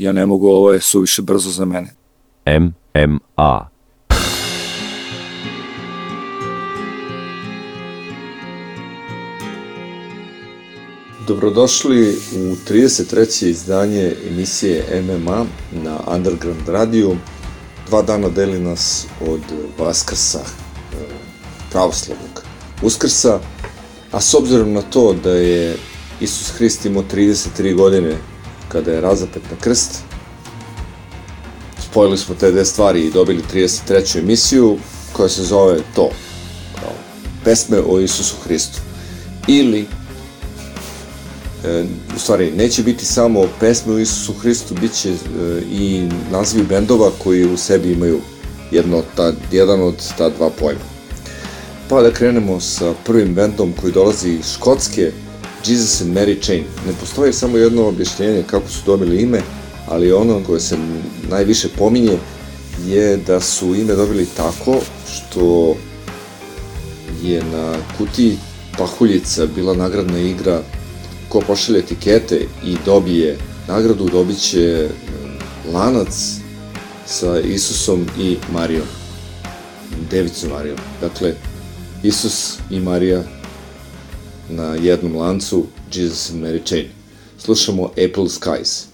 Ja ne mogu, ovo je suviše brzo za mene. MMA. Dobrodošli u 33. izdanje emisije MMA na Underground Radio. Dva dana deli nas od Vaskrsa, e, pravoslavnog Uskrsa, a s obzirom na to da je Isus Hrist imao 33 godine kada je razapet na krst, spojili smo te dve stvari i dobili 33. emisiju koja se zove to, pesme o Isusu Hristu. Ili E, u stvari, neće biti samo pesme o Isusu Hristu, bit će e, i nazivi bendova koji u sebi imaju jedno, ta, jedan od ta dva pojma. Pa da krenemo sa prvim bendom koji dolazi iz Škotske, Jesus and Mary Chain. Ne postoji samo jedno objašnjenje kako su dobili ime, ali ono koje se najviše pominje je da su ime dobili tako što je na kutiji pahuljica bila nagradna igra ko pošalje etikete i dobije nagradu, dobit će lanac sa Isusom i Marijom. Devicu Marijom. Dakle, Isus i Marija na jednom lancu, Jesus and Mary Chain. Slušamo April Skies.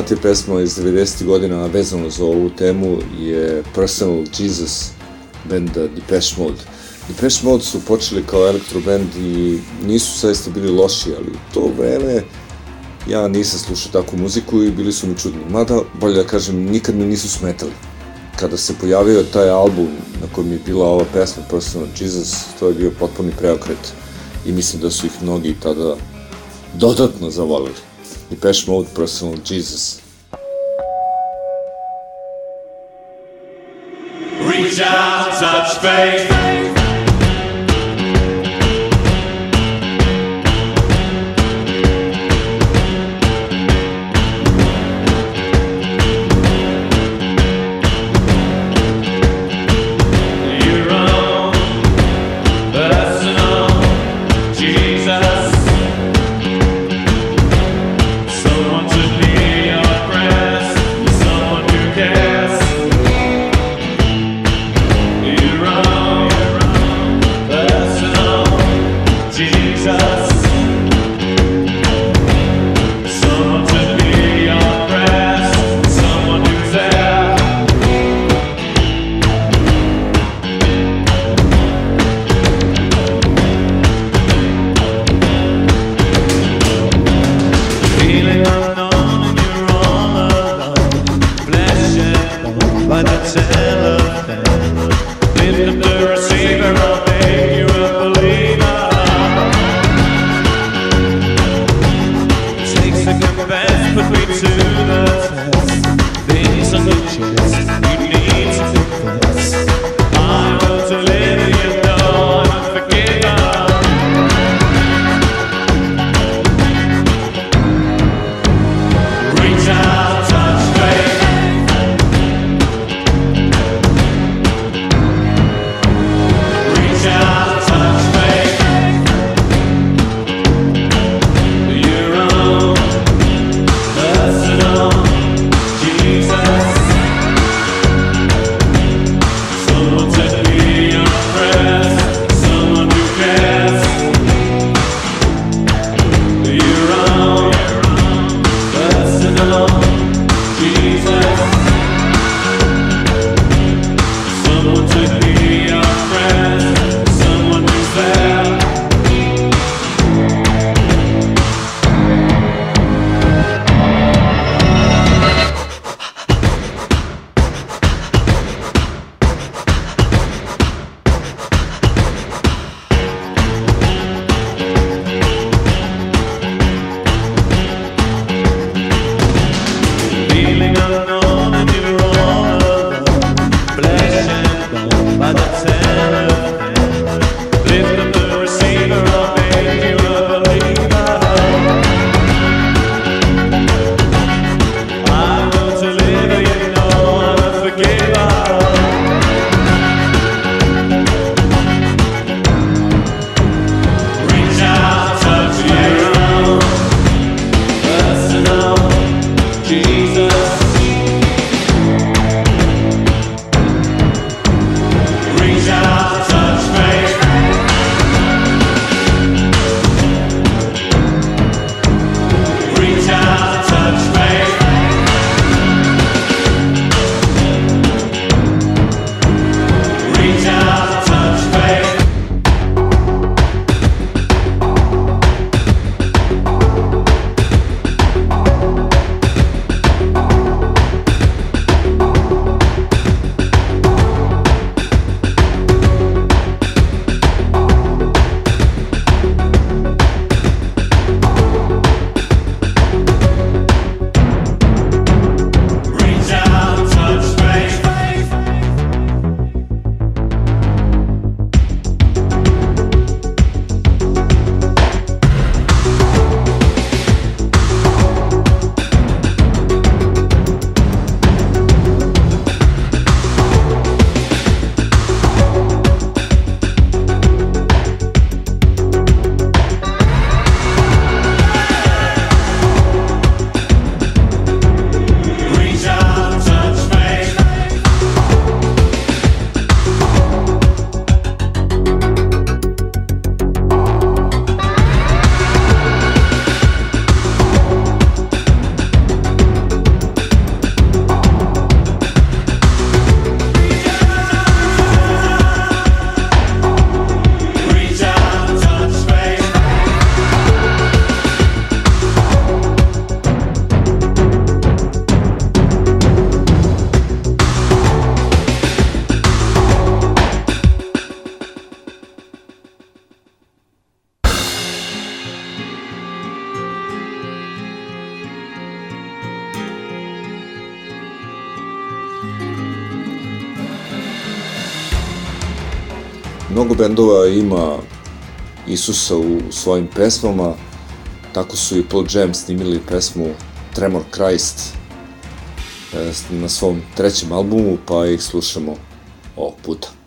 Najpoznatija pesma iz 90. godina vezano za ovu temu je Personal Jesus benda Depeche Mode. Depeche Mode su počeli kao elektro band i nisu saista bili loši, ali u to vreme ja nisam slušao takvu muziku i bili su mi čudni. Mada, bolje da kažem, nikad mi nisu smetali. Kada se pojavio taj album na kojem je bila ova pesma Personal Jesus, to je bio potpuni preokret i mislim da su ih mnogi tada dodatno zavolili. Depeche Mode Personal Jesus. Reach out, touch faith. Bendova ima Isusa u svojim pesmama, tako su i Paul Jam snimili pesmu Tremor Christ e, na svom trećem albumu, pa ih slušamo ovog puta.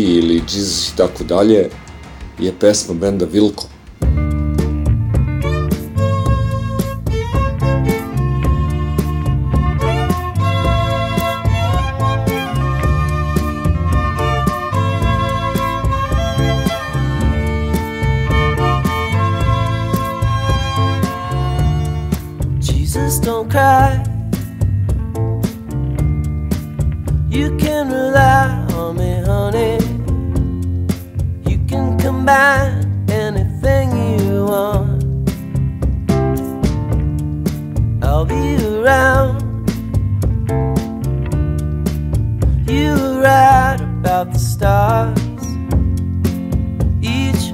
Ili Jesus i tako dalje je pesma benda Vilko.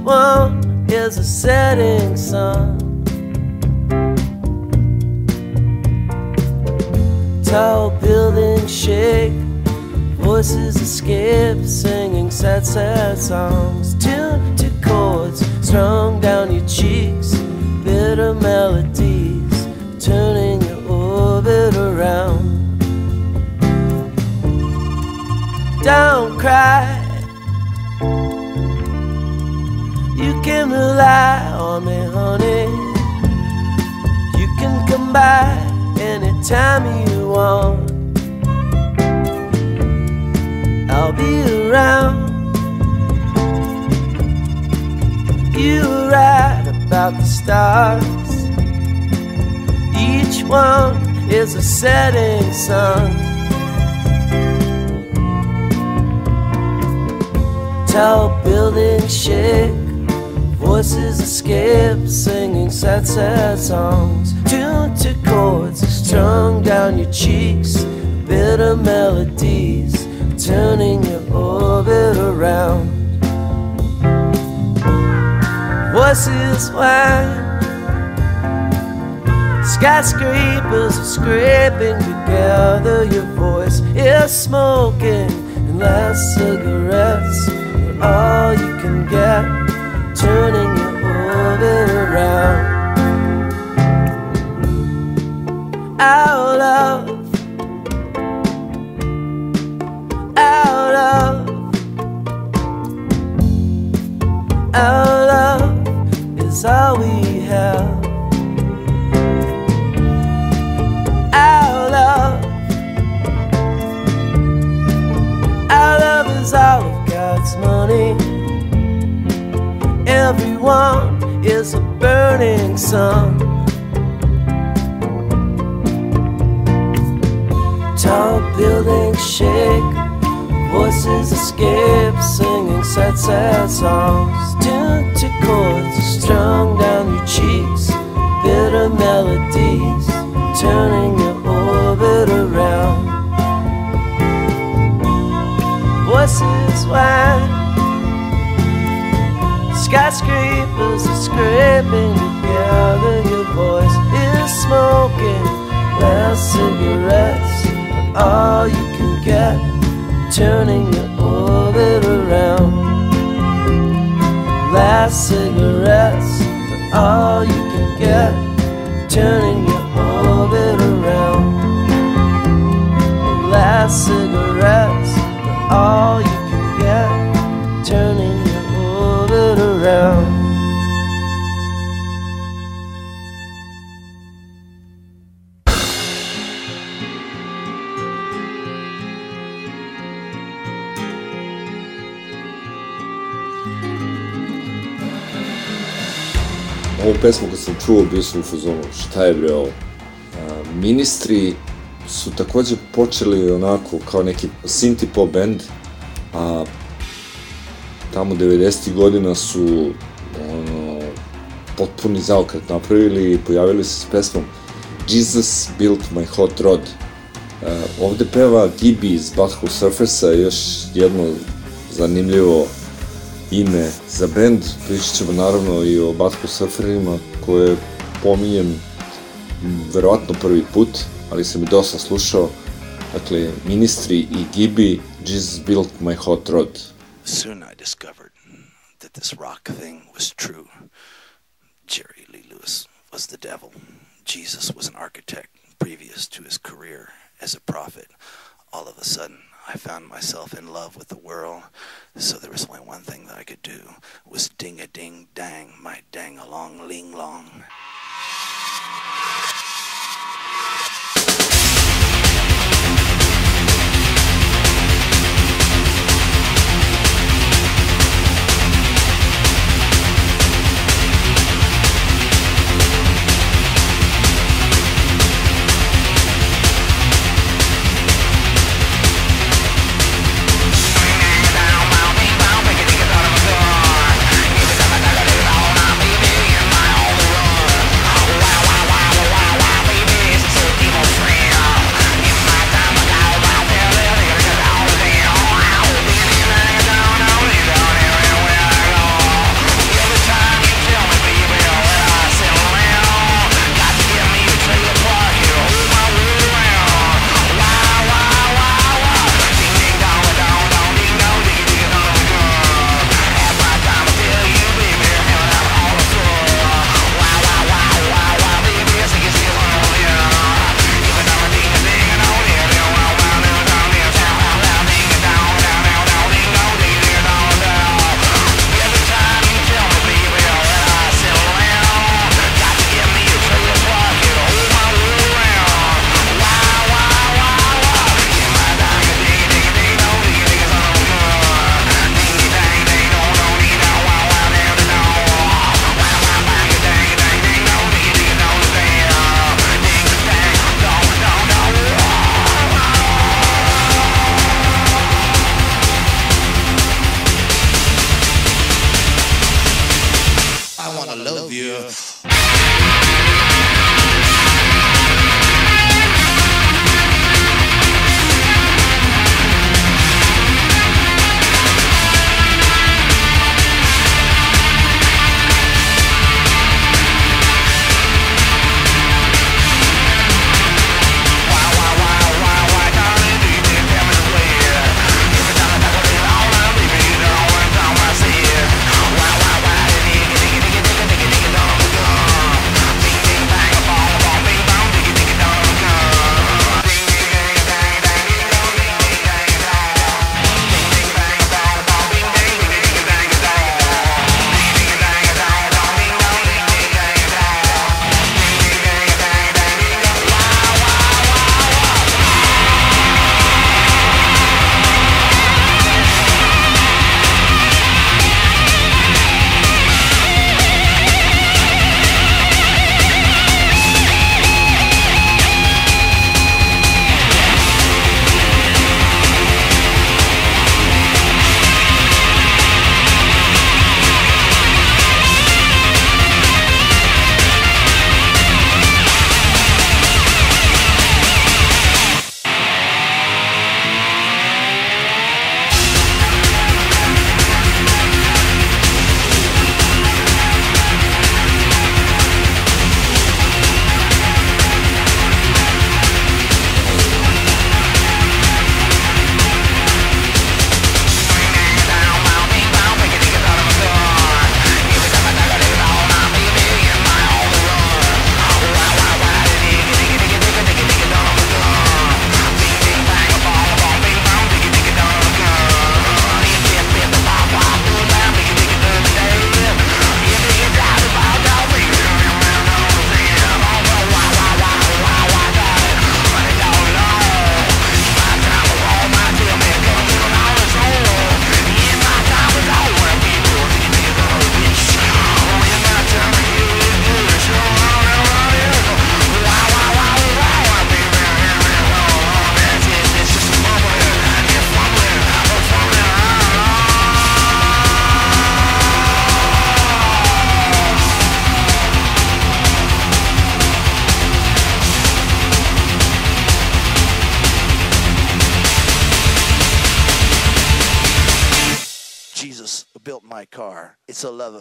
Each is a setting sun. Tall buildings shake, voices escape, singing sad, sad songs. Tuned to chords strung down your cheeks, bitter melodies, turning your orbit around. Don't cry. Can rely on me, honey. You can come by anytime you want. I'll be around. You were right about the stars. Each one is a setting sun. Tall buildings shake, voices escape, singing sad, sad songs. Tuned to chords strung down your cheeks, bitter melodies, turning your orbit around. Voices whine, skyscrapers are scraping together. Your voice is smoking, and last cigarettes are all you can get, turning your orbit around. Our love, our love is all we have. Our love, our love is all of God's money. Everyone is a burning sun. Tall buildings shake, voices escape, singing sad, sad songs. Tuned to chords strung down your cheeks, bitter melodies, turning your orbit around. Voices whine, skyscrapers are scraping together. Your voice is smoking, last cigarettes all you can get, turning your orbit around. Last cigarettes are all you can get, turning your orbit around. Last cigarettes are all Ovu pesmu kad sam čuo bio sam u fazonu šta je bre ovo. Ministri su takođe počeli onako kao neki synthi pop band, a tamo 90. godina su ono, potpuni zaokret napravili i pojavili se s pesmom Jesus Built My Hot Rod. E, ovde peva Gibi iz Butthole Surfersa, još jedno zanimljivo ime za band. Pričat ćemo naravno i o Butthole Surferima koje pominjem verovatno prvi put, ali sam i dosta slušao. Dakle, Ministri i Gibi, Jesus Built My Hot Rod. Soon I discovered that this rock thing was true. Jerry Lee Lewis was the devil. Jesus was an architect previous to his career as a prophet. All of a sudden, I found myself in love with the world, so there was only one thing that I could do was ding a ding dang my dang along ling long.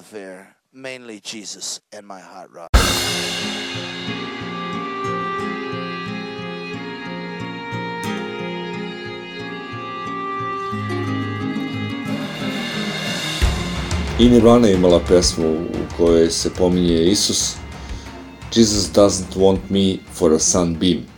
Affair, mainly Jesus and my hot rod. I Nirvana je imala pesmu u kojoj se pominje Isus Jesus doesn't want me for a sunbeam.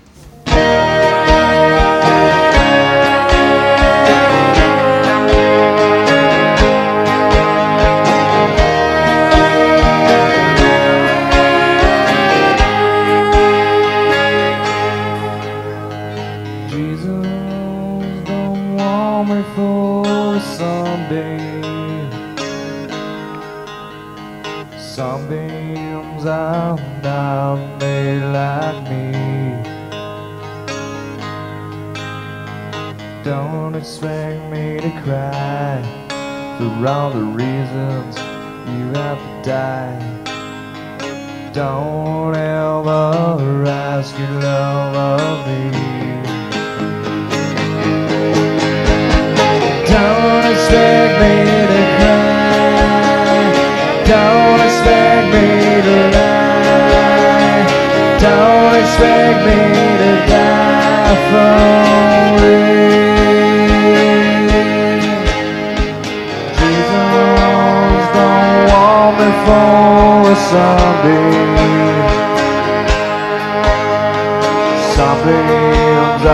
Don't expect me to lie. Don't expect me to die for it. Jesus don't want me for a Sunday. Sunbeams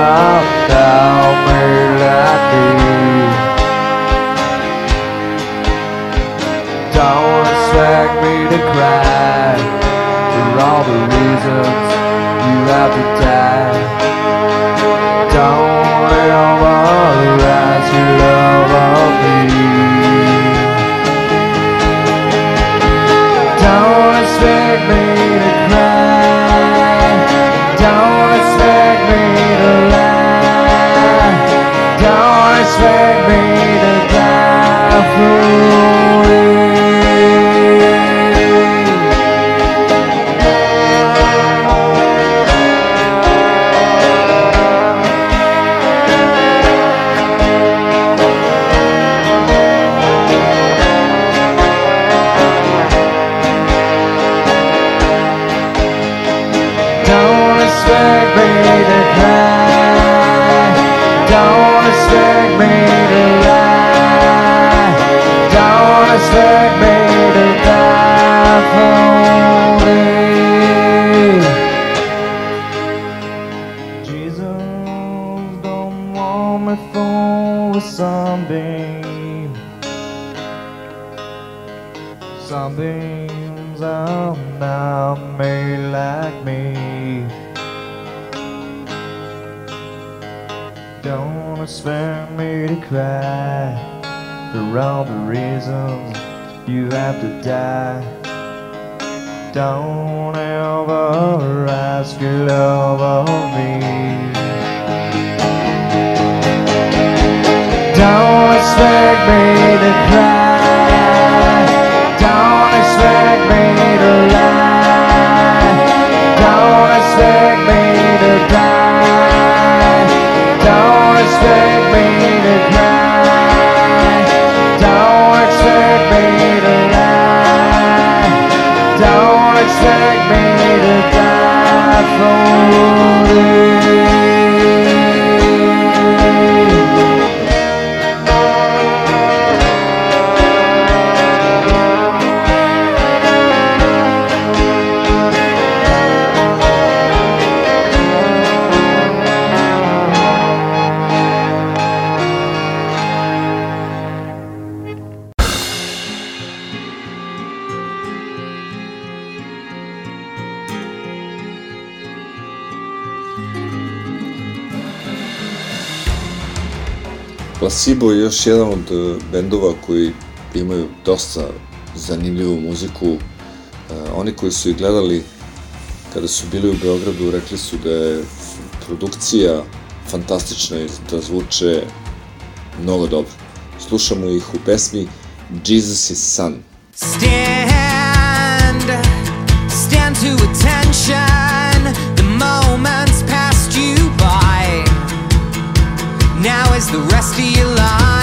reasons you have to die. Don't ever ask your love of me. Don't expect me to cry. For Placebo je još jedan od e, bendova koji imaju dosta zanimljivu muziku. E, oni koji su ih gledali kada su bili u Beogradu rekli su da je produkcija fantastična i da zvuče mnogo dobro. Slušamo ih u pesmi Jesus is Son. Stand, The rest of your life.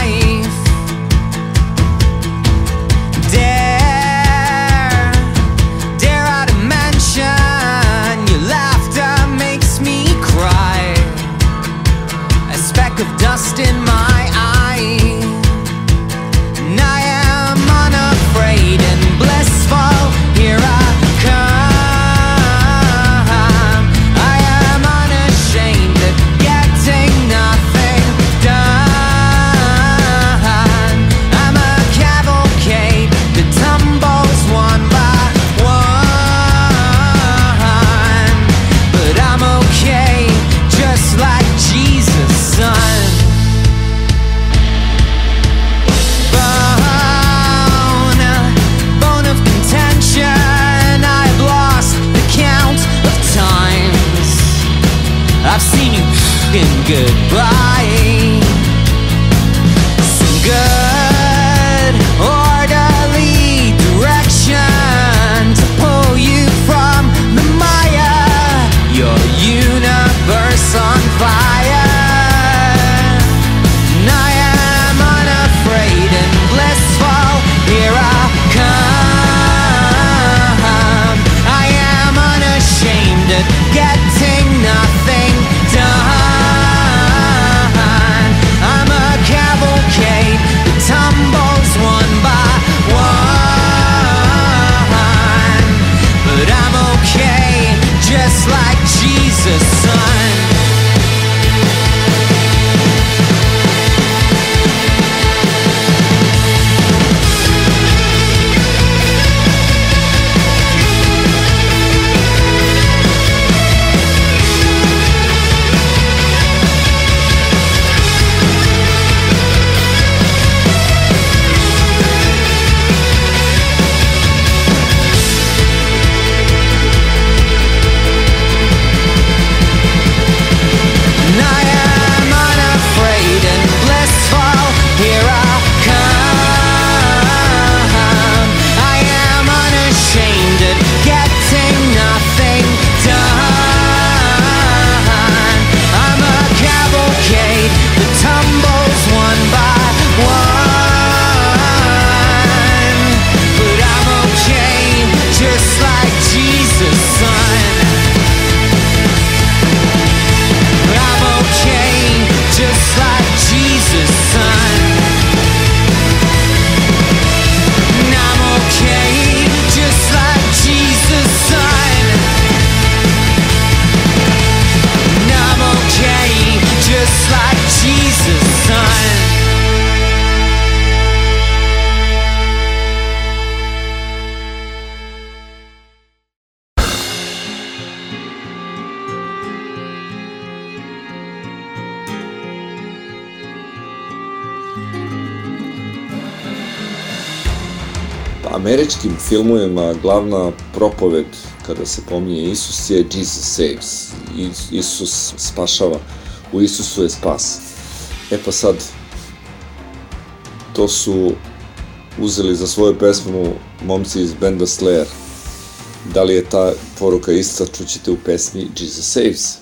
američkim filmovima glavna propoved kada se pominje Isus je Jesus saves. Isus spašava. U Isusu je spas. E pa sad, to su uzeli za svoju pesmu momci iz benda Slayer. Da li je ta poruka ista, čućete u pesmi Jesus Saves.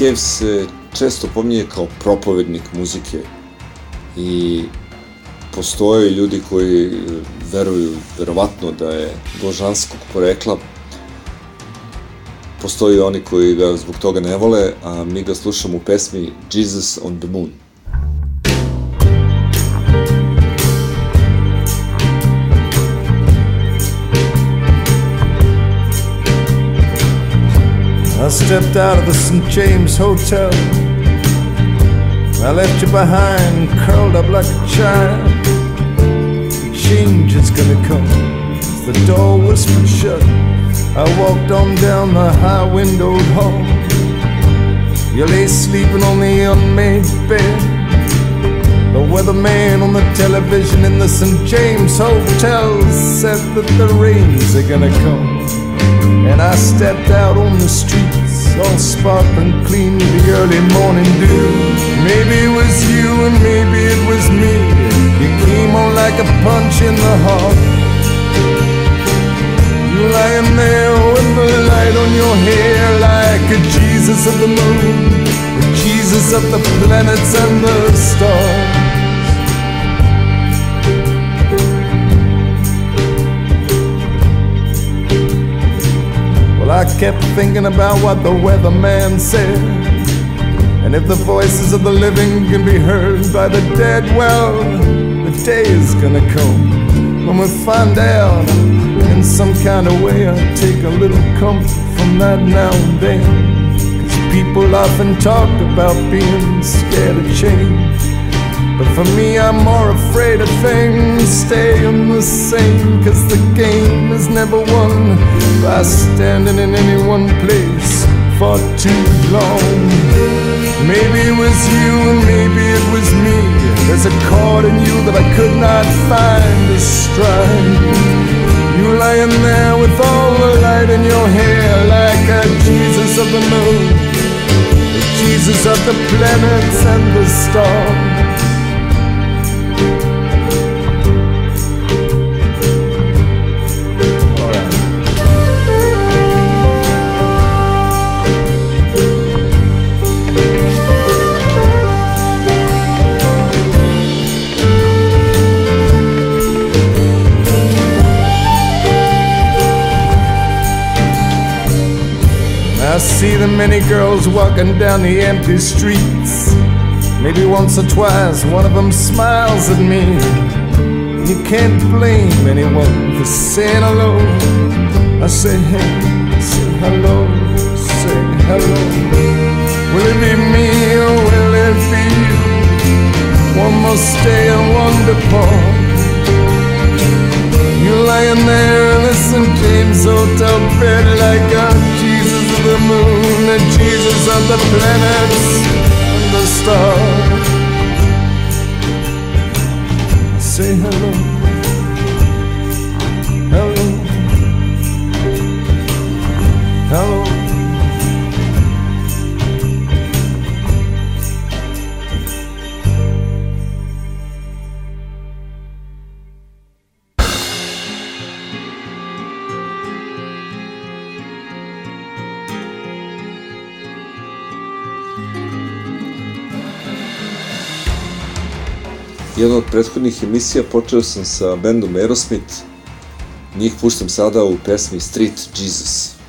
Cave se često pominje kao propovednik muzike i postoje ljudi koji e, veruju verovatno da je božanskog porekla postoji oni koji ga zbog toga ne vole, a mi ga slušamo u pesmi Jesus on the Moon. Stepped out of the St. James Hotel. I left you behind, curled up like a child. Change is gonna come. The door whispered shut. I walked on down the high windowed hall. You lay sleeping on the unmade bed. The weatherman on the television in the St. James Hotel said that the rains are gonna come. And I stepped out on the streets, all sparkling clean with the early morning dew. Maybe it was you and maybe it was me. You came on like a punch in the heart. You lying there with the light on your hair like a Jesus of the moon, the Jesus of the planets and the stars. I kept thinking about what the weatherman said. And if the voices of the living can be heard by the dead, well, the day is gonna come when we find out in some kind of way. I take a little comfort from that now and then. Cause people often talk about being scared of change. But for me, I'm more afraid of things staying the same. Cause the game is never won by standing in any one place for too long. Maybe it was you and maybe it was me. There's a chord in you that I could not find to strike. You lying there with all the light in your hair like a Jesus of the moon, the Jesus of the planets and the stars. See the many girls walking down the empty streets. Maybe once or twice one of them smiles at me. You can't blame anyone for saying hello. I say hey, say hello, say hello. Will it be me or will it be you? One must stay and depart. You lying there in the. James Hotel bed like a of the moon, the Jesus of the planets and the stars. Say hello, Jedna od prethodnih emisija počeo sam sa bendom Aerosmith. Njih puštam sada u pesmi Street Jesus.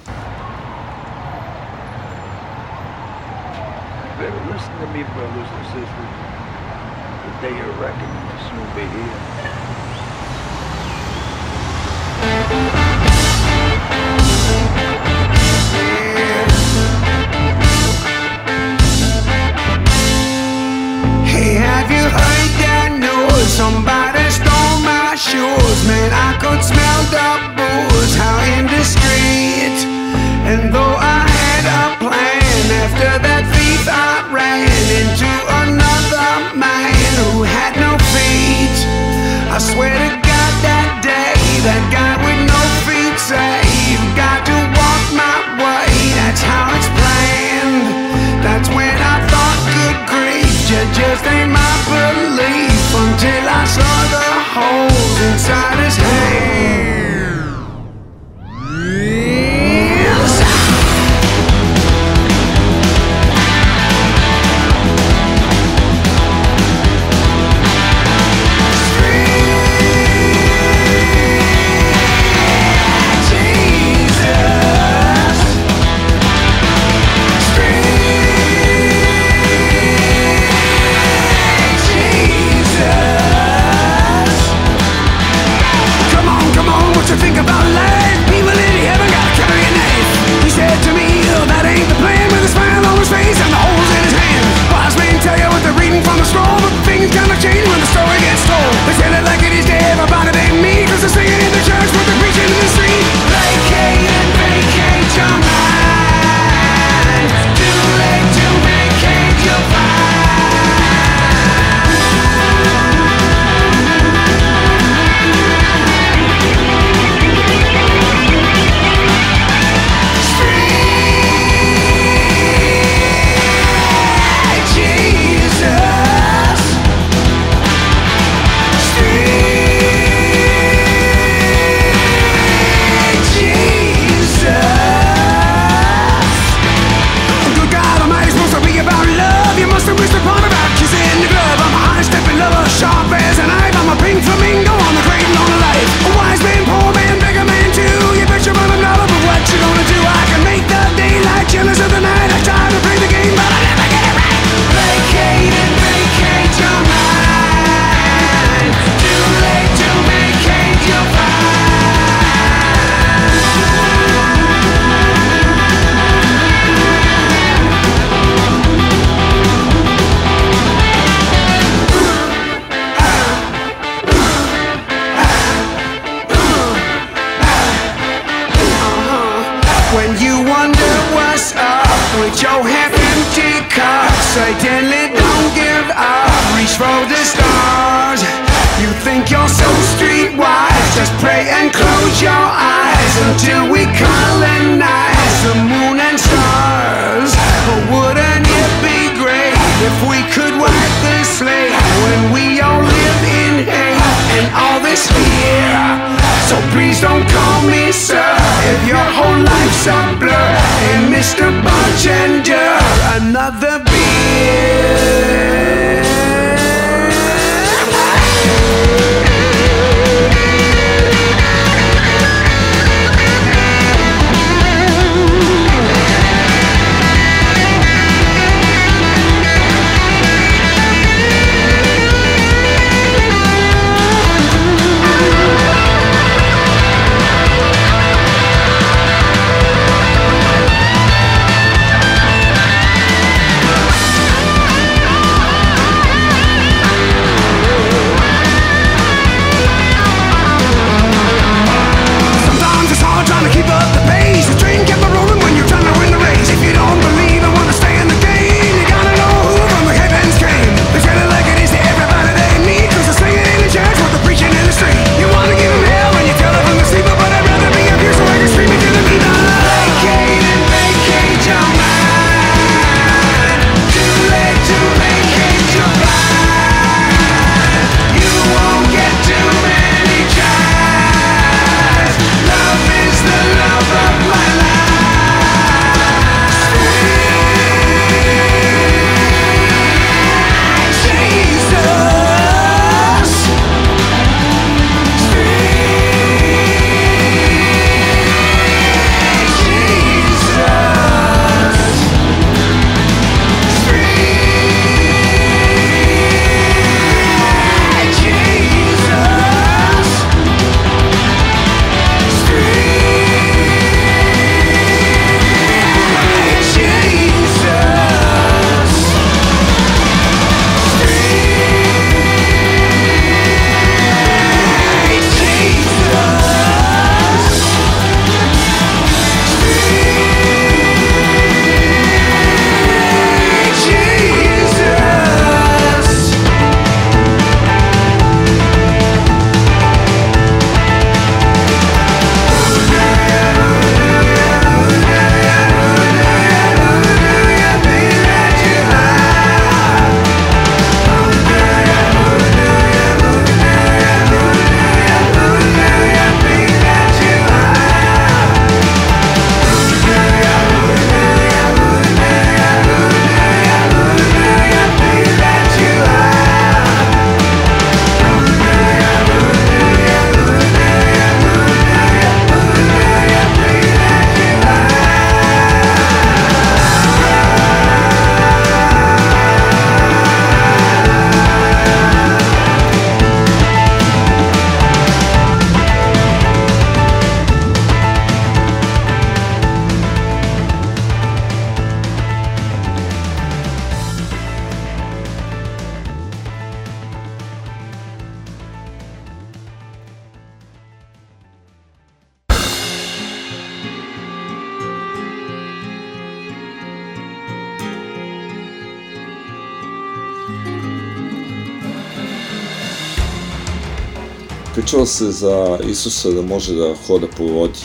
se za Isusa da može da hoda po vodi.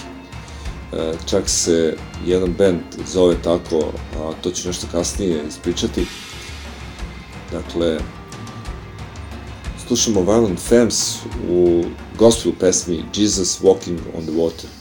E, čak se jedan band zove tako, a to ću nešto kasnije ispričati. Dakle, slušamo Violent Femmes u gospel pesmi Jesus Walking on the Water.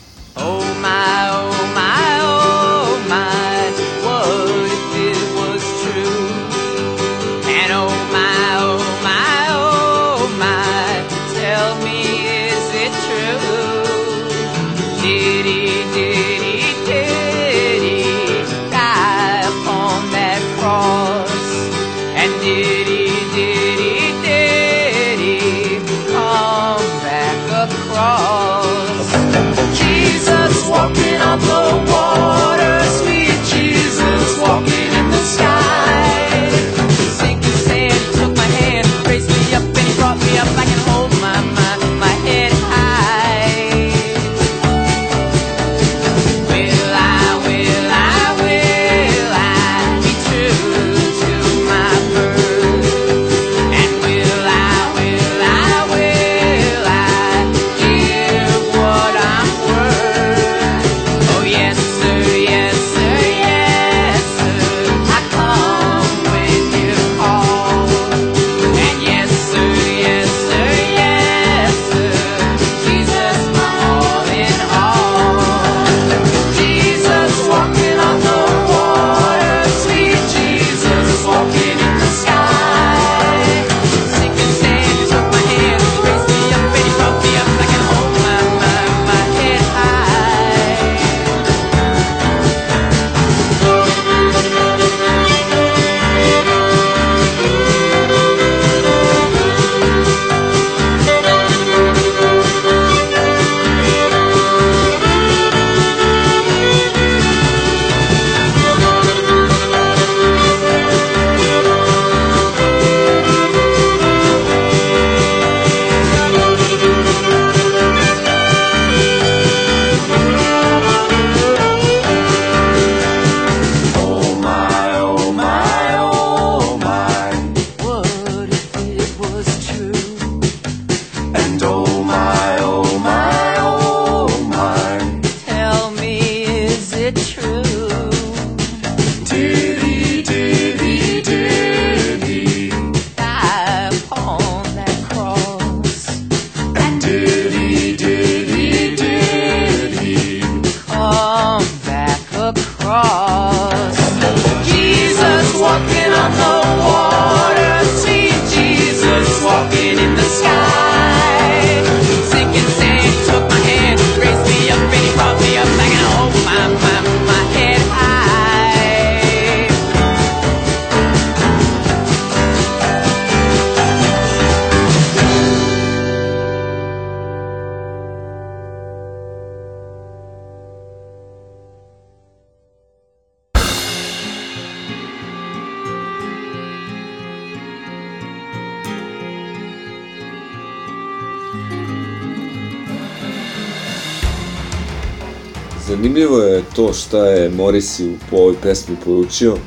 Morisi po ovoj pesmi poručio,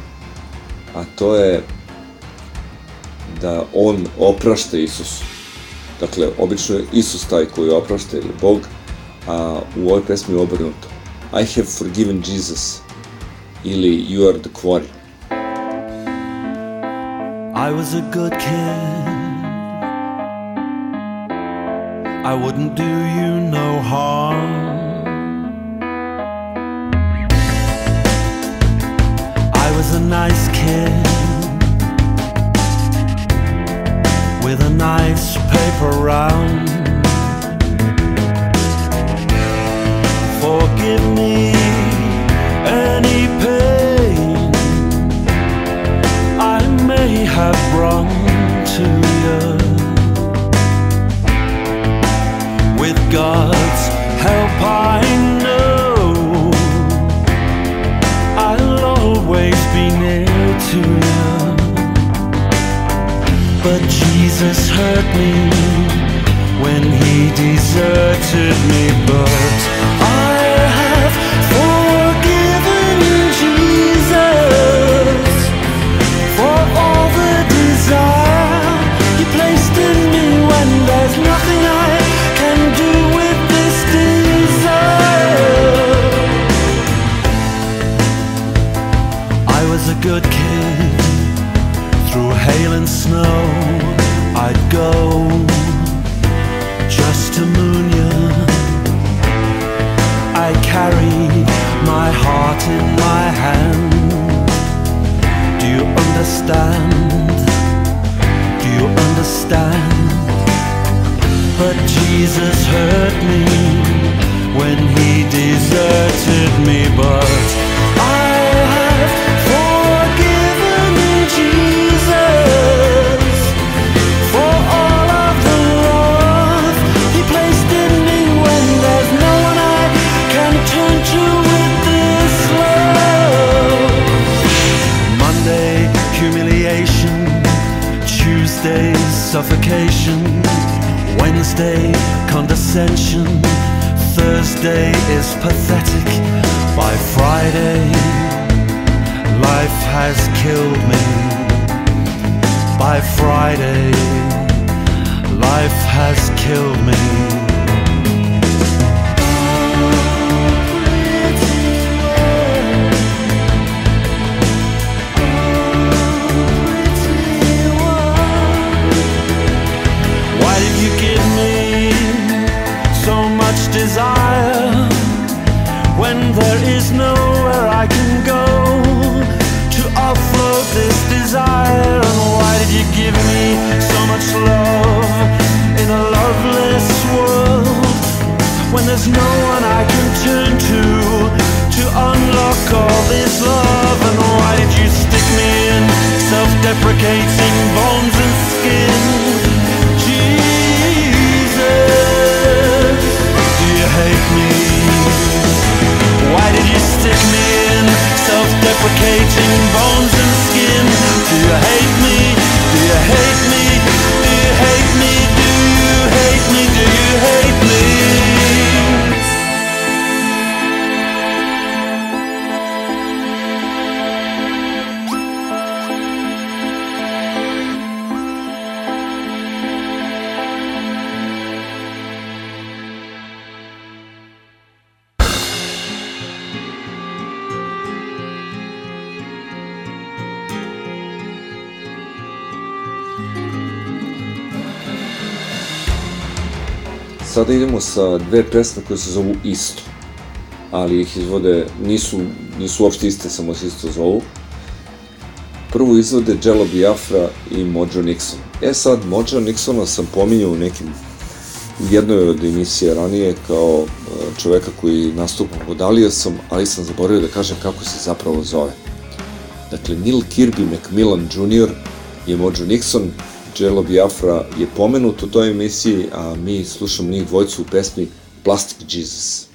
a to je da on oprašta Isusu. Dakle, obično je Isus taj koji oprašta ili Bog, a u ovoj pesmi je obrnuto. I have forgiven Jesus ili You are the quarry. I was a good kid. I wouldn't do you no harm. Understand? Do you understand? But Jesus hurt me when he deserted me. But Wednesday, condescension. Thursday is pathetic. By Friday, life has killed me. By Friday, life has killed me. Loveless world when there's no one I can turn to to unlock all this love? And why did you stick me in self-deprecating bones and skin? Jesus, do you hate me? Why did you stick me in self-deprecating bones and skin? Do you hate me? Do you hate me? Sada idemo sa dve pesme koje se zovu isto, ali ih izvode, nisu, nisu uopšte iste, samo se isto zovu. Prvu izvode Jello Biafra i Mojo Nixon. E sad, Mojo Nixona sam pominjao u nekim u jednoj od emisija ranije kao e, čoveka koji nastupa vodalio sam, ali sam zaboravio da kažem kako se zapravo zove. Dakle, Neil Kirby Macmillan Jr. je Mojo Nixon, Jello Biafra je pomenut u toj emisiji, a mi slušamo njih dvojcu u pesmi Plastic Jesus.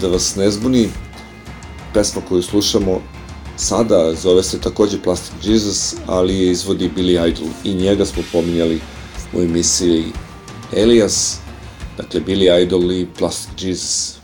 Da vas ne zbuni, pesma koju slušamo sada zove se takođe Plastic Jesus, ali je izvodi Billy Idol i njega smo pominjali u emisiji Elias, dakle Billy Idol i Plastic Jesus.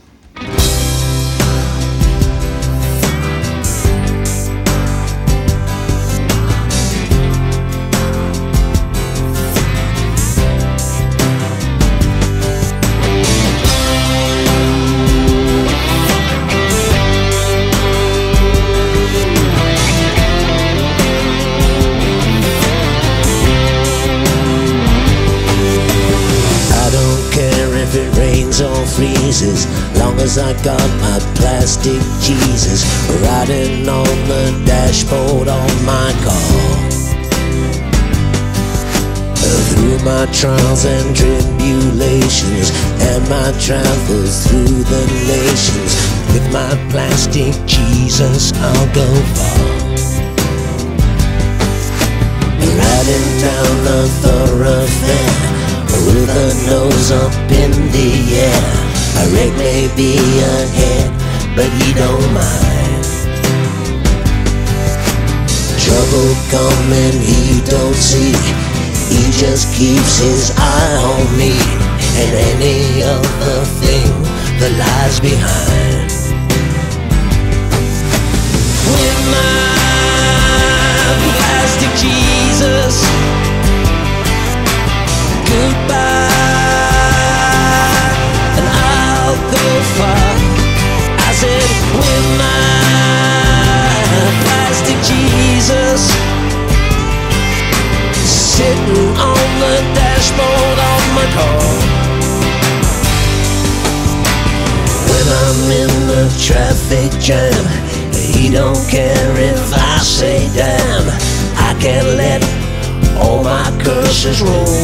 Trials and tribulations and my travels through the nations, with my plastic Jesus, I'll go far. Riding down the thoroughfare with a nose up in the air. A wreck may be ahead, but he don't mind. Trouble coming, he don't see. Just keeps his eye on me and any other thing that lies behind. With my plastic Jesus goodbye, and I'll go far. I said, with my plastic Jesus, sitting on the dashboard of my car. When I'm in the traffic jam, he don't care if I say damn. I can't let all my curses roll.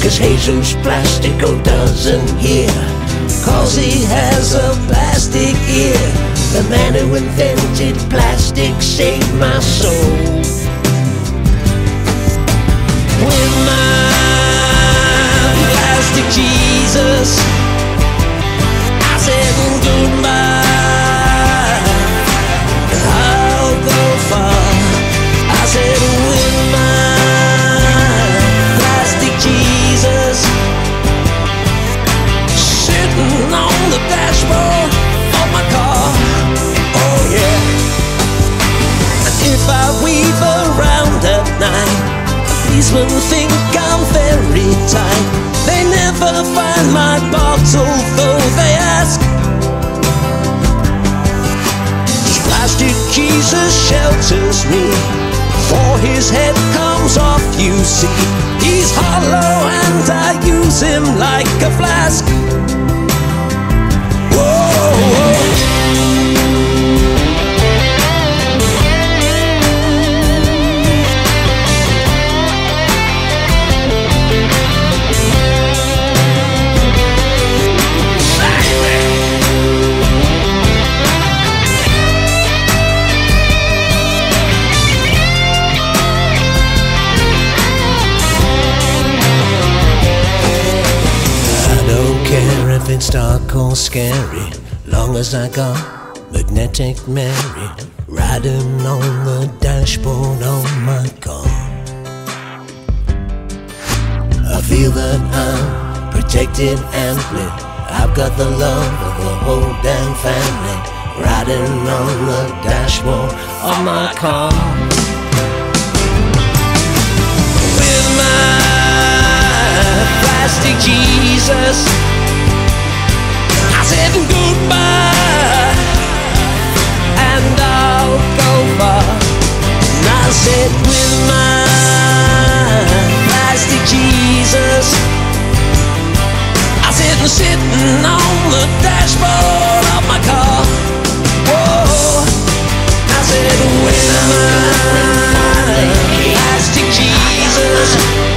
Cause Jesus Plastico doesn't hear Cause he has a plastic ear The man who invented plastic saved my soul With my plastic Jesus. I said goodbye. I'll go far. I said with my plastic Jesus. Sitting on the dashboard of my car. Oh yeah. And if I weave around at night Policemen think I'm very tight They never find my bottle though they ask Plastic Jesus shelters me. For his head comes off you see. He's hollow and I use him like a flask or scary, long as I got magnetic Mary riding on the dashboard of my car. I feel that I'm protected amply. I've got the love of the whole damn family riding on the dashboard of my car. With my plastic Jesus. Said goodbye, and I'll go far. And I said with my plastic Jesus. I sitting on the dashboard of my car. Whoa, I said with my plastic Jesus.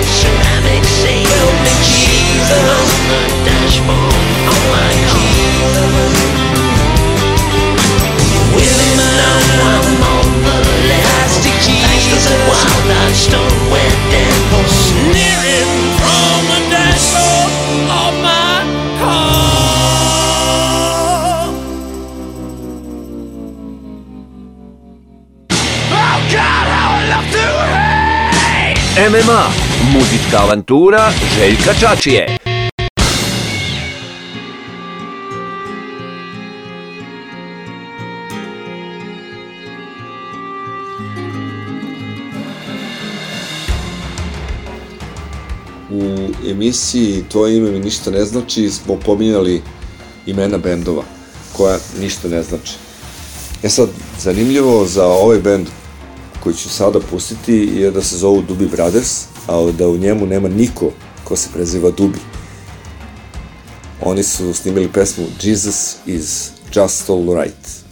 MMA, muzička avantura Željka Čačije. Emisiji Tvoje ime mi ništa ne znači smo pominjali imena bendova koja ništa ne znači. E sad, zanimljivo za ovaj bend koji ću sada pustiti je da se zovu Dubi Brothers, a da u njemu nema niko ko se preziva Dubi. Oni su snimili pesmu Jesus is just all right.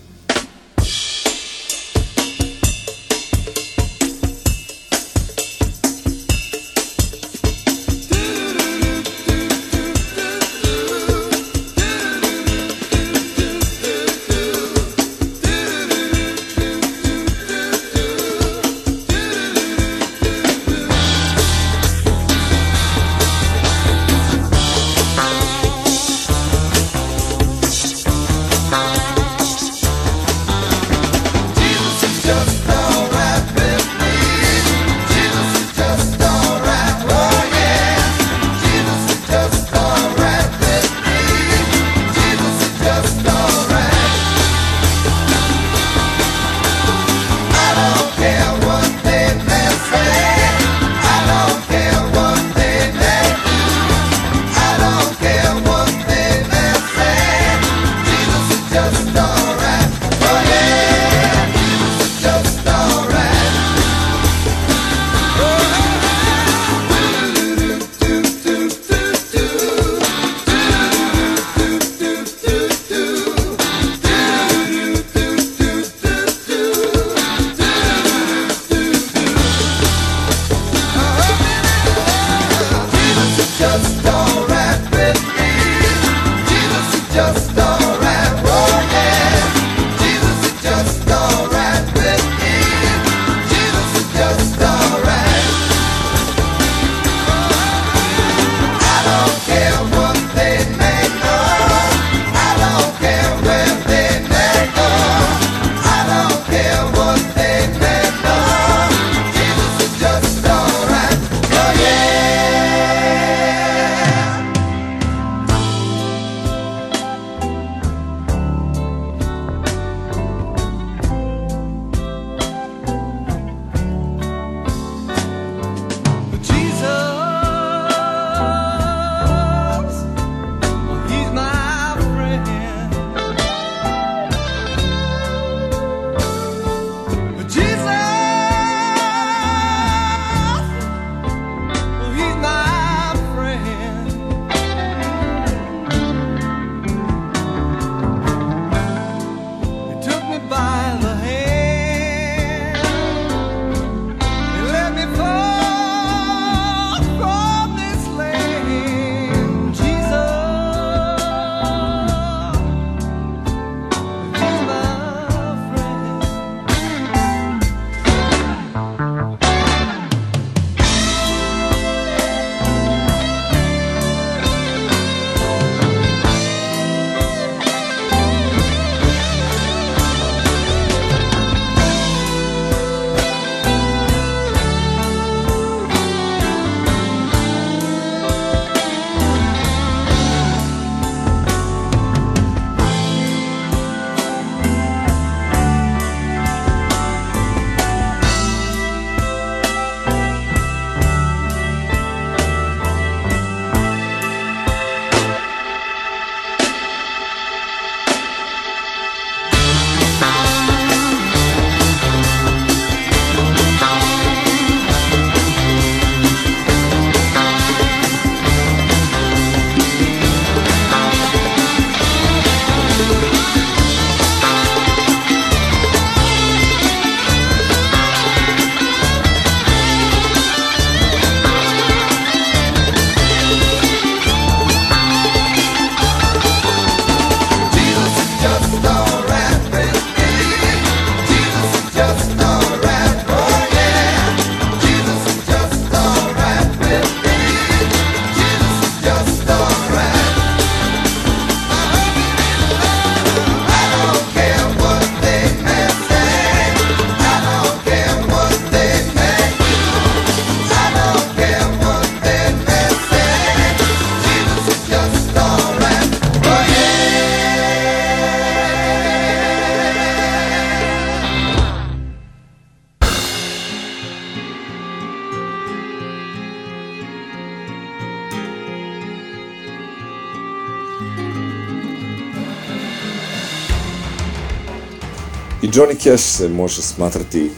Johnny Cash se može smatrati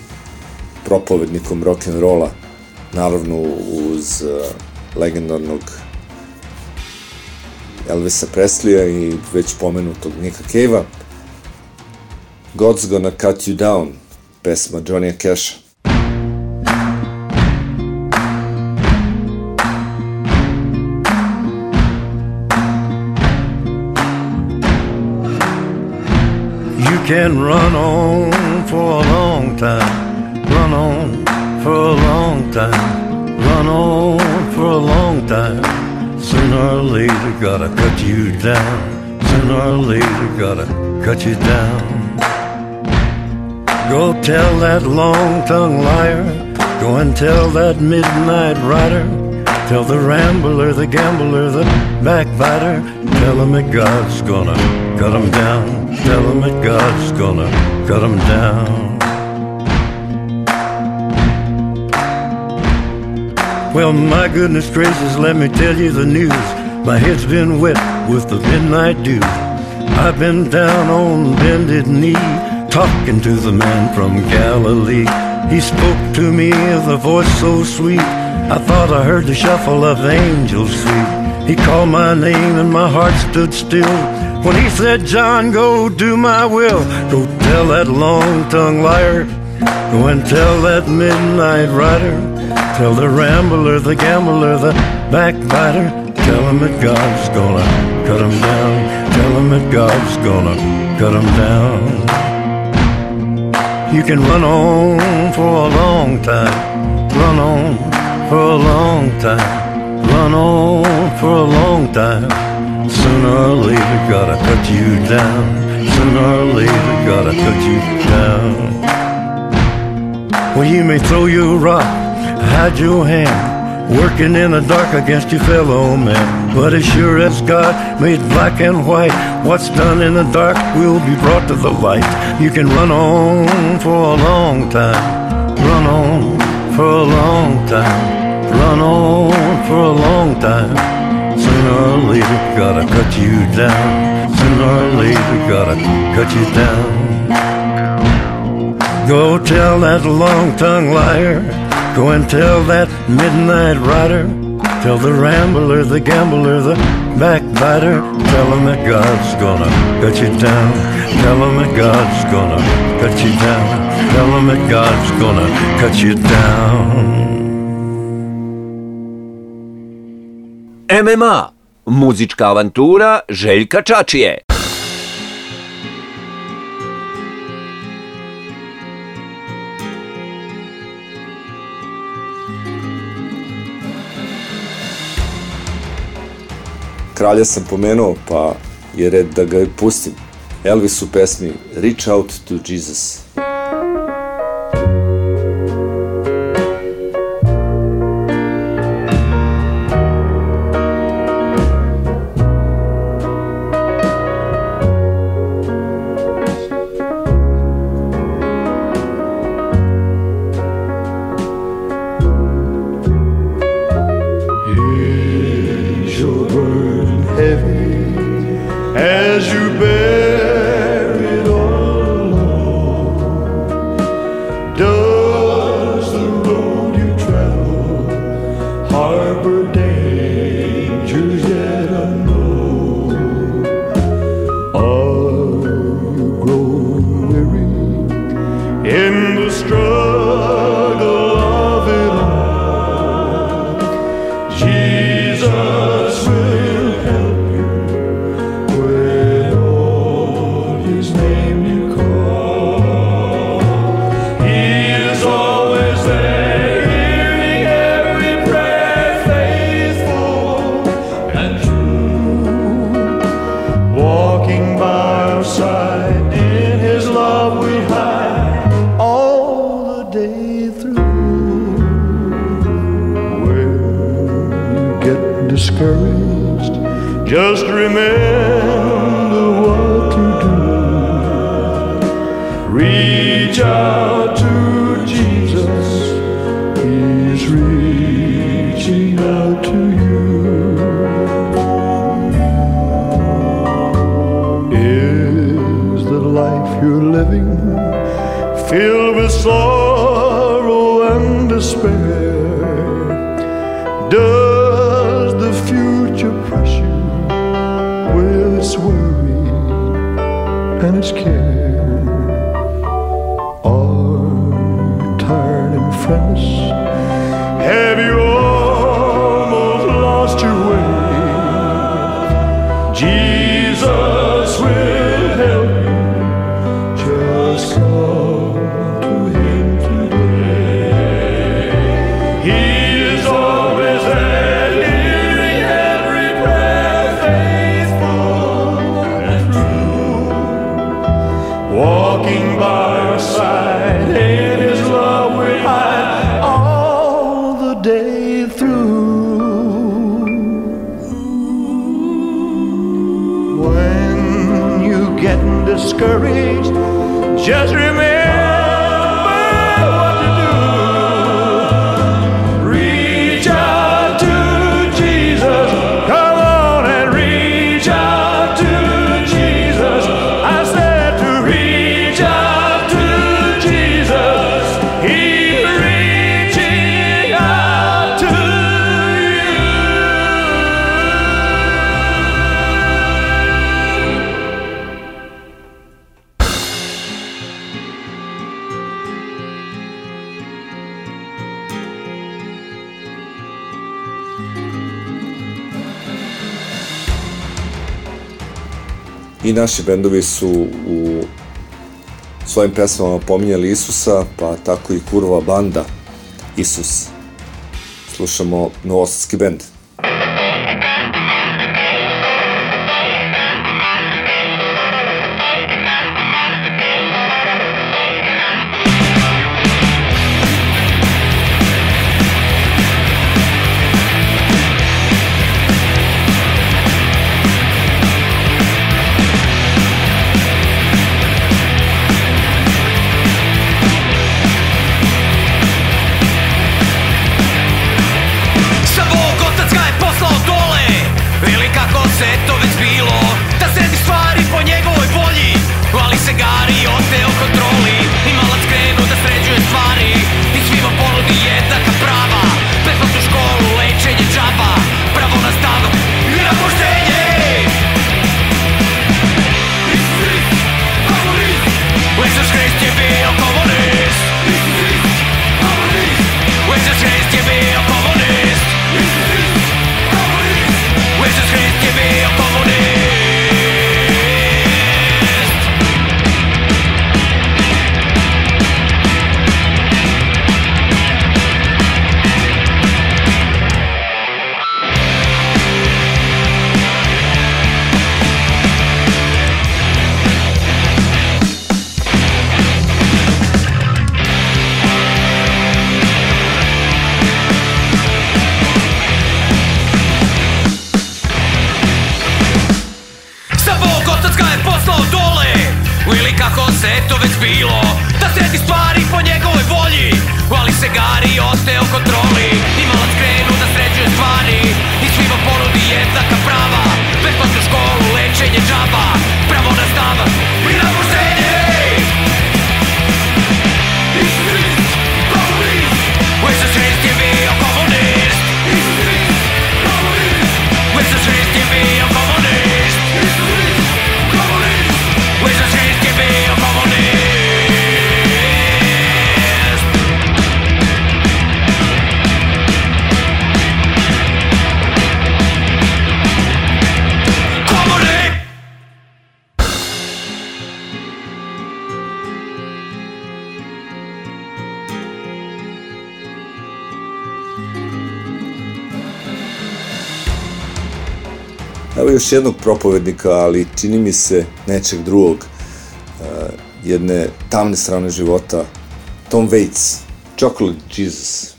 propovednikom rock'n'rolla, naravno uz uh, legendarnog Elvisa Presleya i već pomenutog Nika Cave-a. God's Gonna Cut You Down, pesma Johnny Casha. Can run on for a long time, run on for a long time, run on for a long time. Sooner or later, gotta cut you down. Sooner or later, gotta cut you down. Go tell that long tongued liar, go and tell that midnight rider. Tell the rambler, the gambler, the backbiter, tell him that God's gonna cut him down. Tell him that God's gonna cut him down. Well, my goodness gracious, let me tell you the news. My head's been wet with the midnight dew. I've been down on bended knee, talking to the man from Galilee. He spoke to me with a voice so sweet. I thought I heard the shuffle of angels sweet. He called my name and my heart stood still. When he said, John, go do my will. Go tell that long tongued liar. Go and tell that midnight rider. Tell the rambler, the gambler, the backbiter. Tell him that God's gonna cut him down. Tell him that God's gonna cut him down. You can run on for a long time. Run on for a long time. Run on for a long time. Sooner or later, gotta cut you down. Sooner or later, gotta cut you down. Well, you may throw your rock, hide your hand, working in the dark against your fellow man. But as sure as God made black and white, what's done in the dark will be brought to the light. You can run on for a long time, run on for a long time, run on for a long time. Sooner or later, gotta cut you down. Sooner or later, gotta cut you down. Go tell that long tongued liar. Go and tell that midnight rider. Tell the rambler, the gambler, the backbiter. Tell him that God's gonna cut you down. Tell him that God's gonna cut you down. Tell him that God's gonna cut you down. MMA, muzička avantura Željka Čačije. Kralja sam pomenuo, pa je red da ga pustim. Elvis u pesmi Reach Out to Jesus. Does the future press you with its worry and its care? just naši bendovi su u svojim pesmama pominjali Isusa, pa tako i kurva banda Isus. Slušamo novosadski bend. Ili kako se to već bilo. Da sredi stvari po njegovoj volji. Ali se gari ostaje u kontroli. Imalac krenu da sređuje stvari. I svima ponudi jednaka prava. Besplatnu školu, lečenje džaba. Pravo na stavan i još jednog propovednika, ali čini mi se nečeg drugog, e, jedne tamne strane života, Tom Waits, Chocolate Jesus.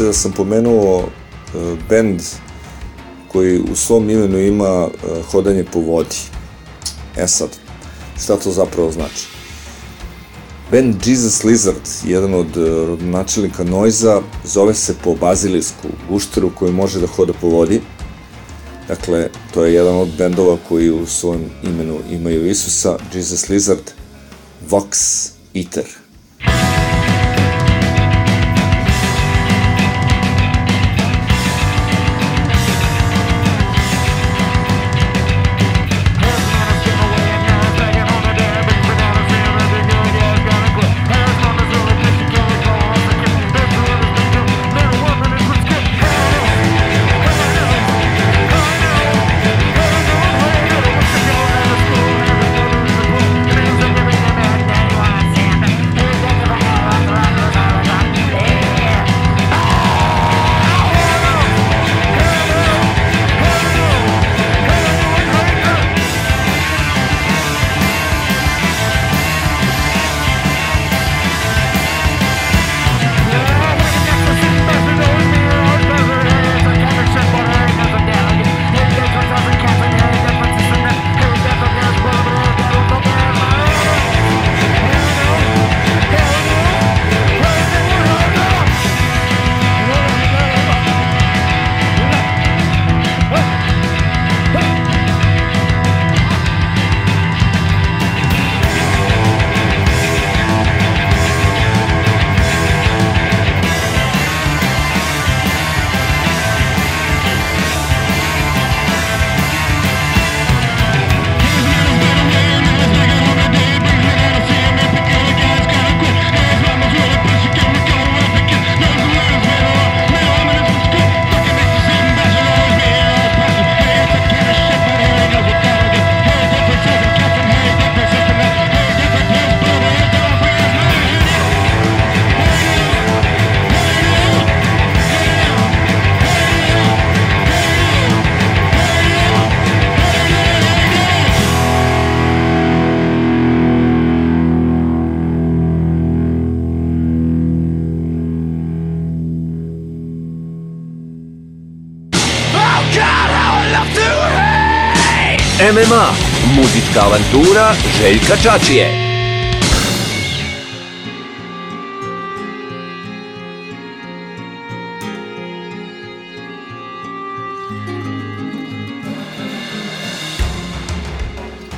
se da sam pomenuo e, bend koji u svom imenu ima e, hodanje po vodi. E sad, šta to zapravo znači? Band Jesus Lizard, jedan od e, rodonačelnika Noiza, zove se po bazilisku gušteru koji može da hoda po vodi. Dakle, to je jedan od bendova koji u svom imenu imaju Isusa, Jesus Lizard, Vox Eater. Avantura Željka Čačije.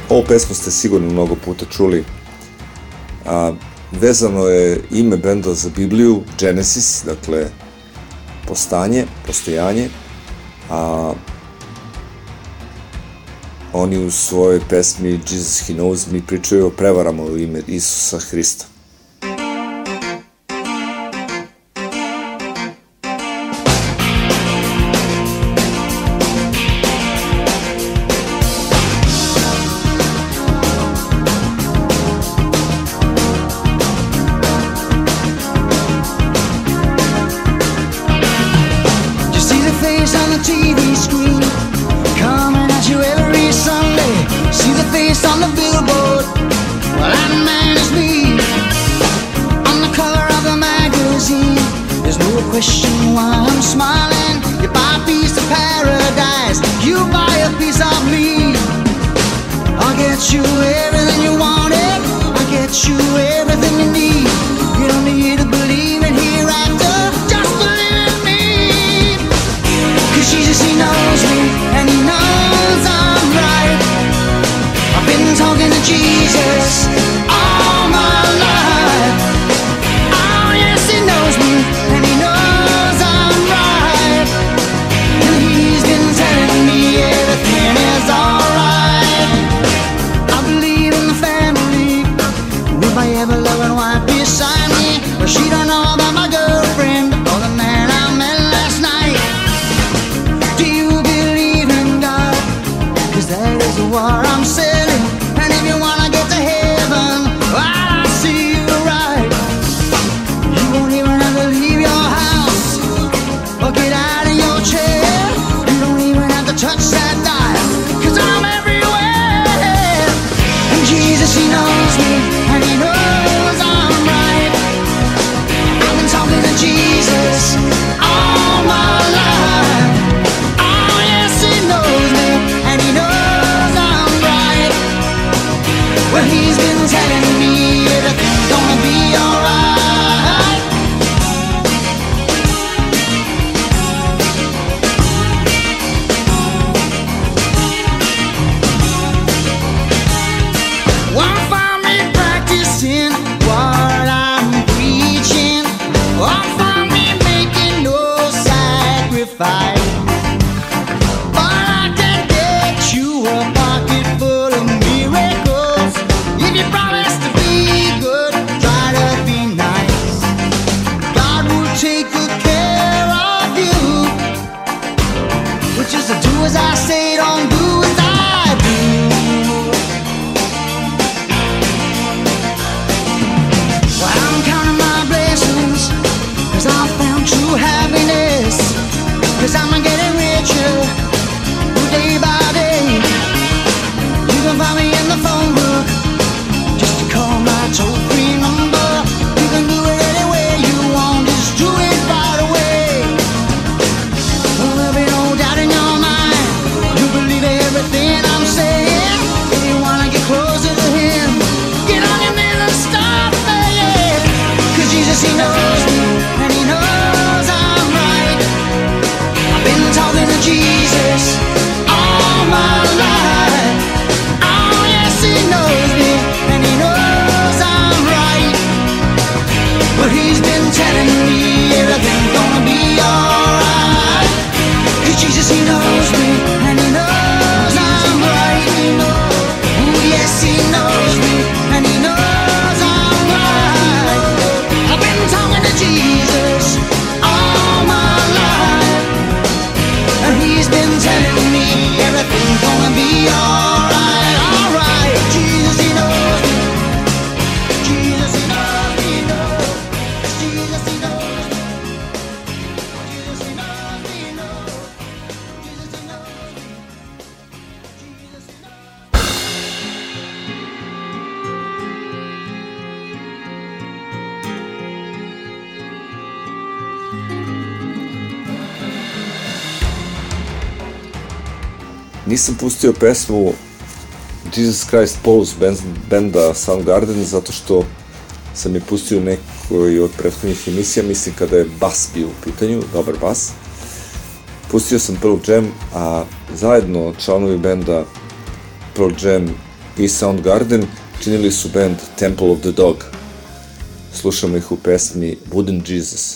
Ovu pesmu ste sigurno mnogo puta čuli. A, vezano je ime benda za Bibliju, Genesis, dakle, postanje, postojanje, oni u svojoj pesmi Jesus He Knows Me pričaju o prevarama u ime Isusa Hrista. pesmu Jesus Christ Pose band, benda Soundgarden zato što sam je pustio u nekoj od prethodnih emisija, mislim kada je bas bio u pitanju, dobar bas. Pustio sam Pearl Jam, a zajedno članovi benda Pearl Jam i Soundgarden činili su band Temple of the Dog. Slušamo ih u pesmi Wooden Jesus.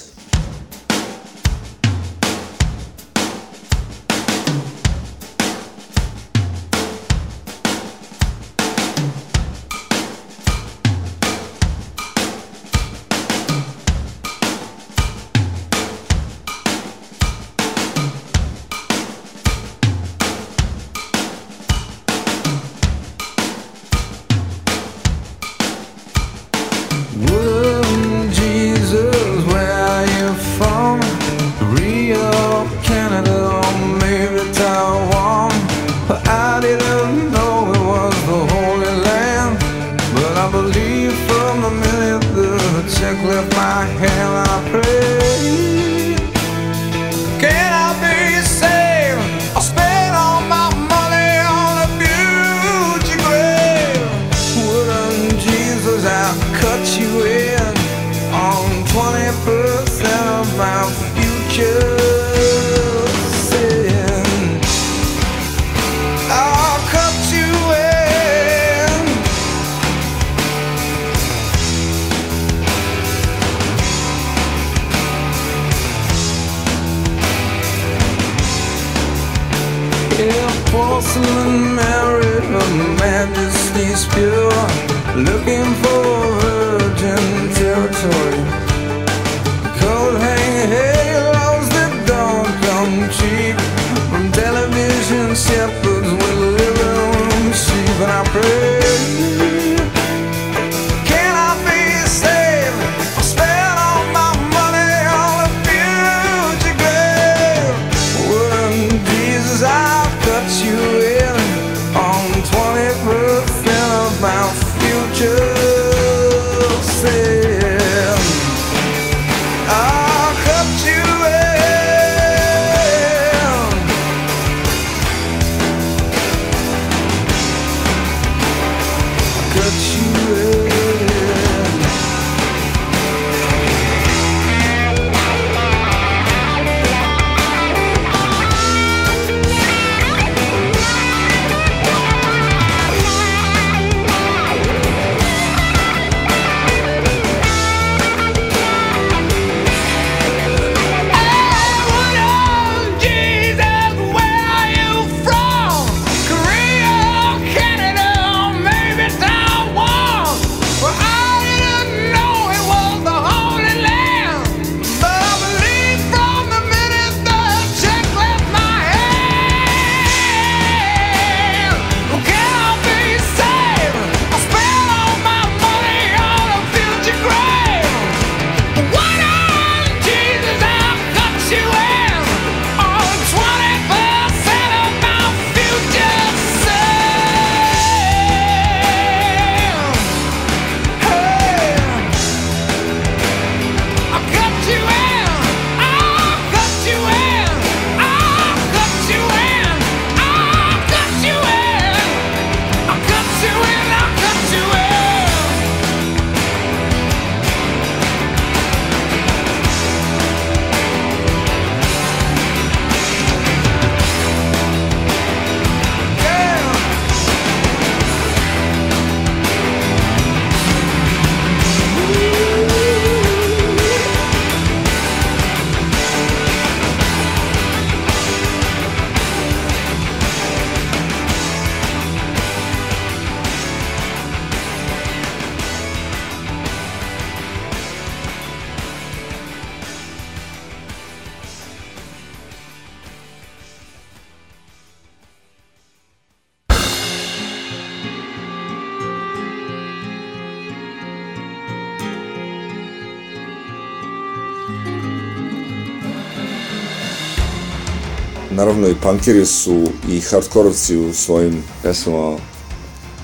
naravno i punkiri su i hardkorovci u svojim pesmama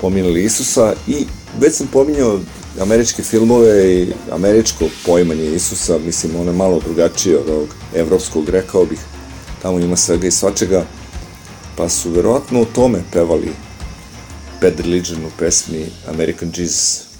pominjali Isusa i već sam pominjao američke filmove i američko poimanje Isusa, mislim ono je malo drugačije od ovog evropskog, rekao bih, tamo ima svega i svačega, pa su verovatno o tome pevali Bad Religion u pesmi American Jesus.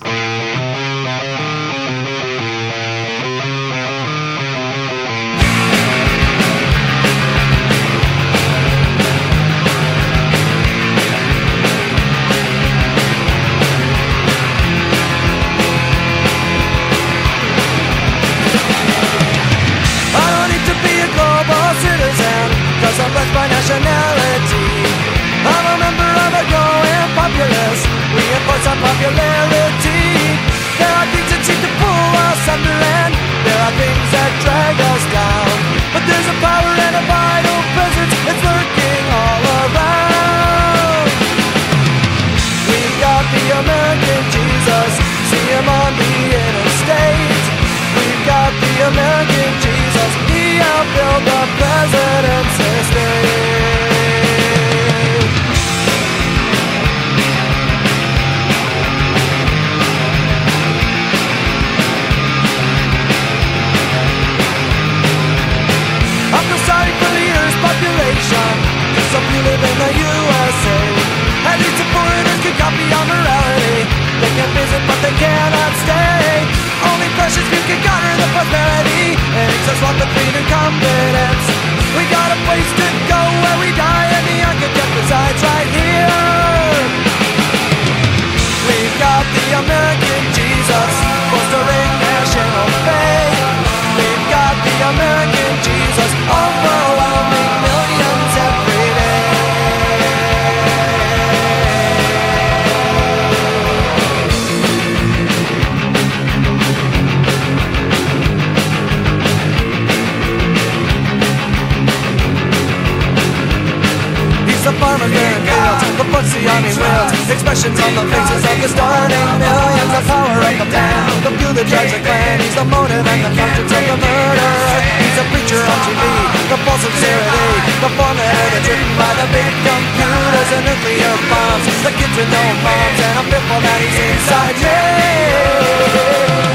Written by the big computers and nuclear bombs. The kids with no moms and I'm fearful that he's inside. Me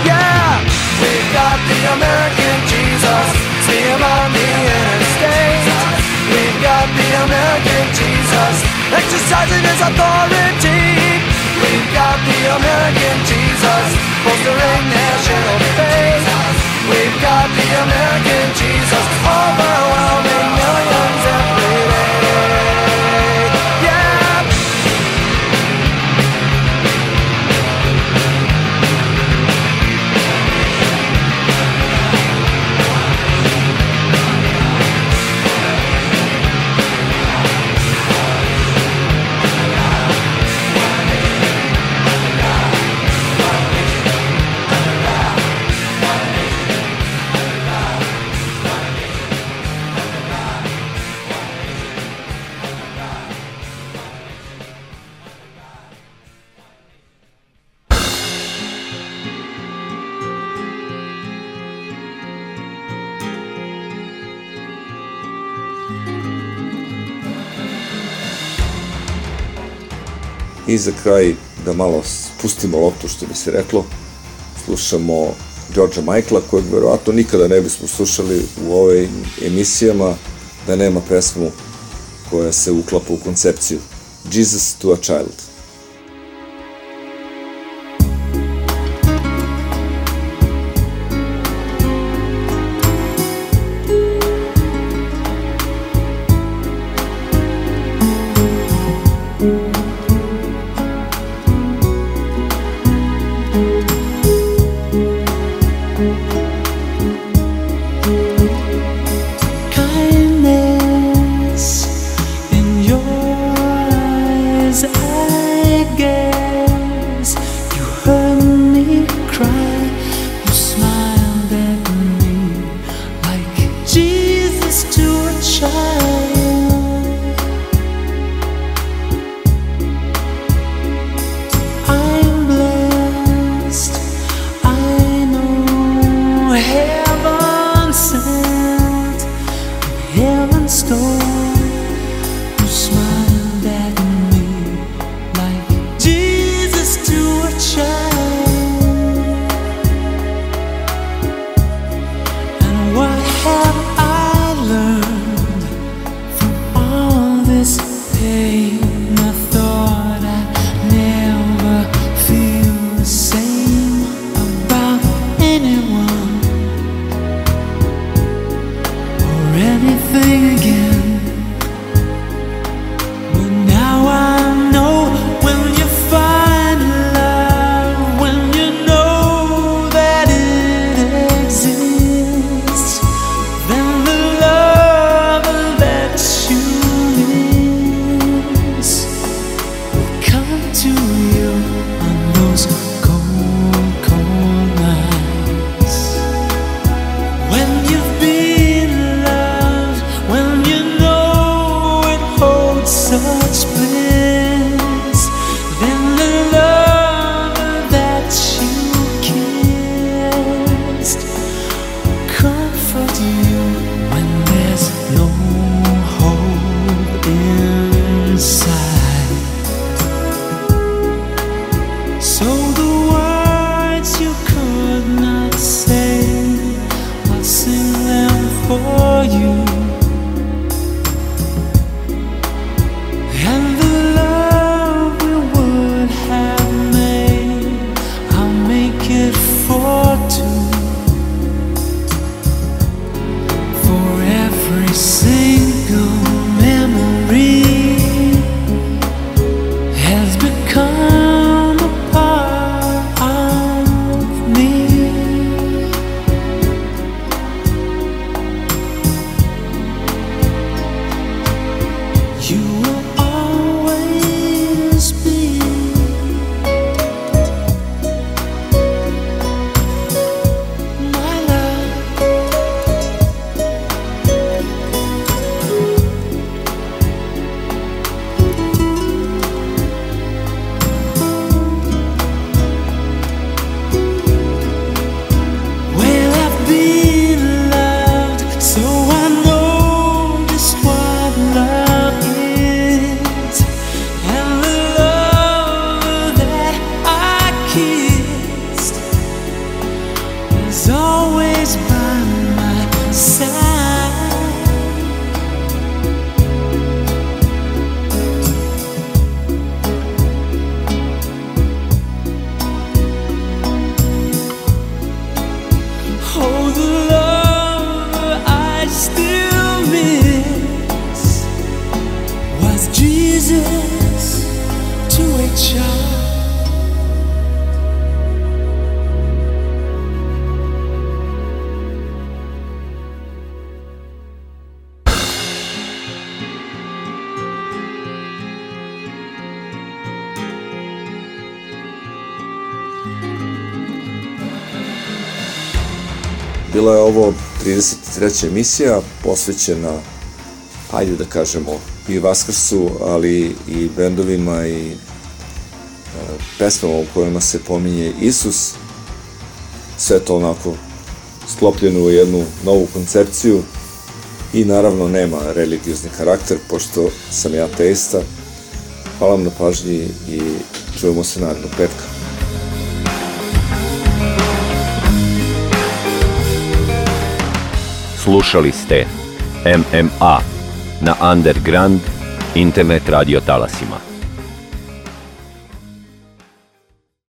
Yeah! we've got the American Jesus. See him on the interstate We've got the American Jesus. Exercising his authority. We've got the American Jesus. Bolstering national faith We've got the American Jesus. Over I za kraj, da malo spustimo loptu, što bi se reklo, slušamo George'a Michaela, kojeg verovatno nikada ne bismo slušali u ovoj emisijama, da nema pesmu koja se uklapa u koncepciju. Jesus to a Child. 33. emisija posvećena, ajde da kažemo, i Vaskrsu, ali i bendovima i e, pesmama u kojima se pominje Isus. Sve to onako sklopljeno u jednu novu koncepciju i naravno nema religiozni karakter, pošto sam ja teista. Hvala vam na pažnji i čujemo se narednog petka. Slušali ste MMA na Underground internet radio talasima.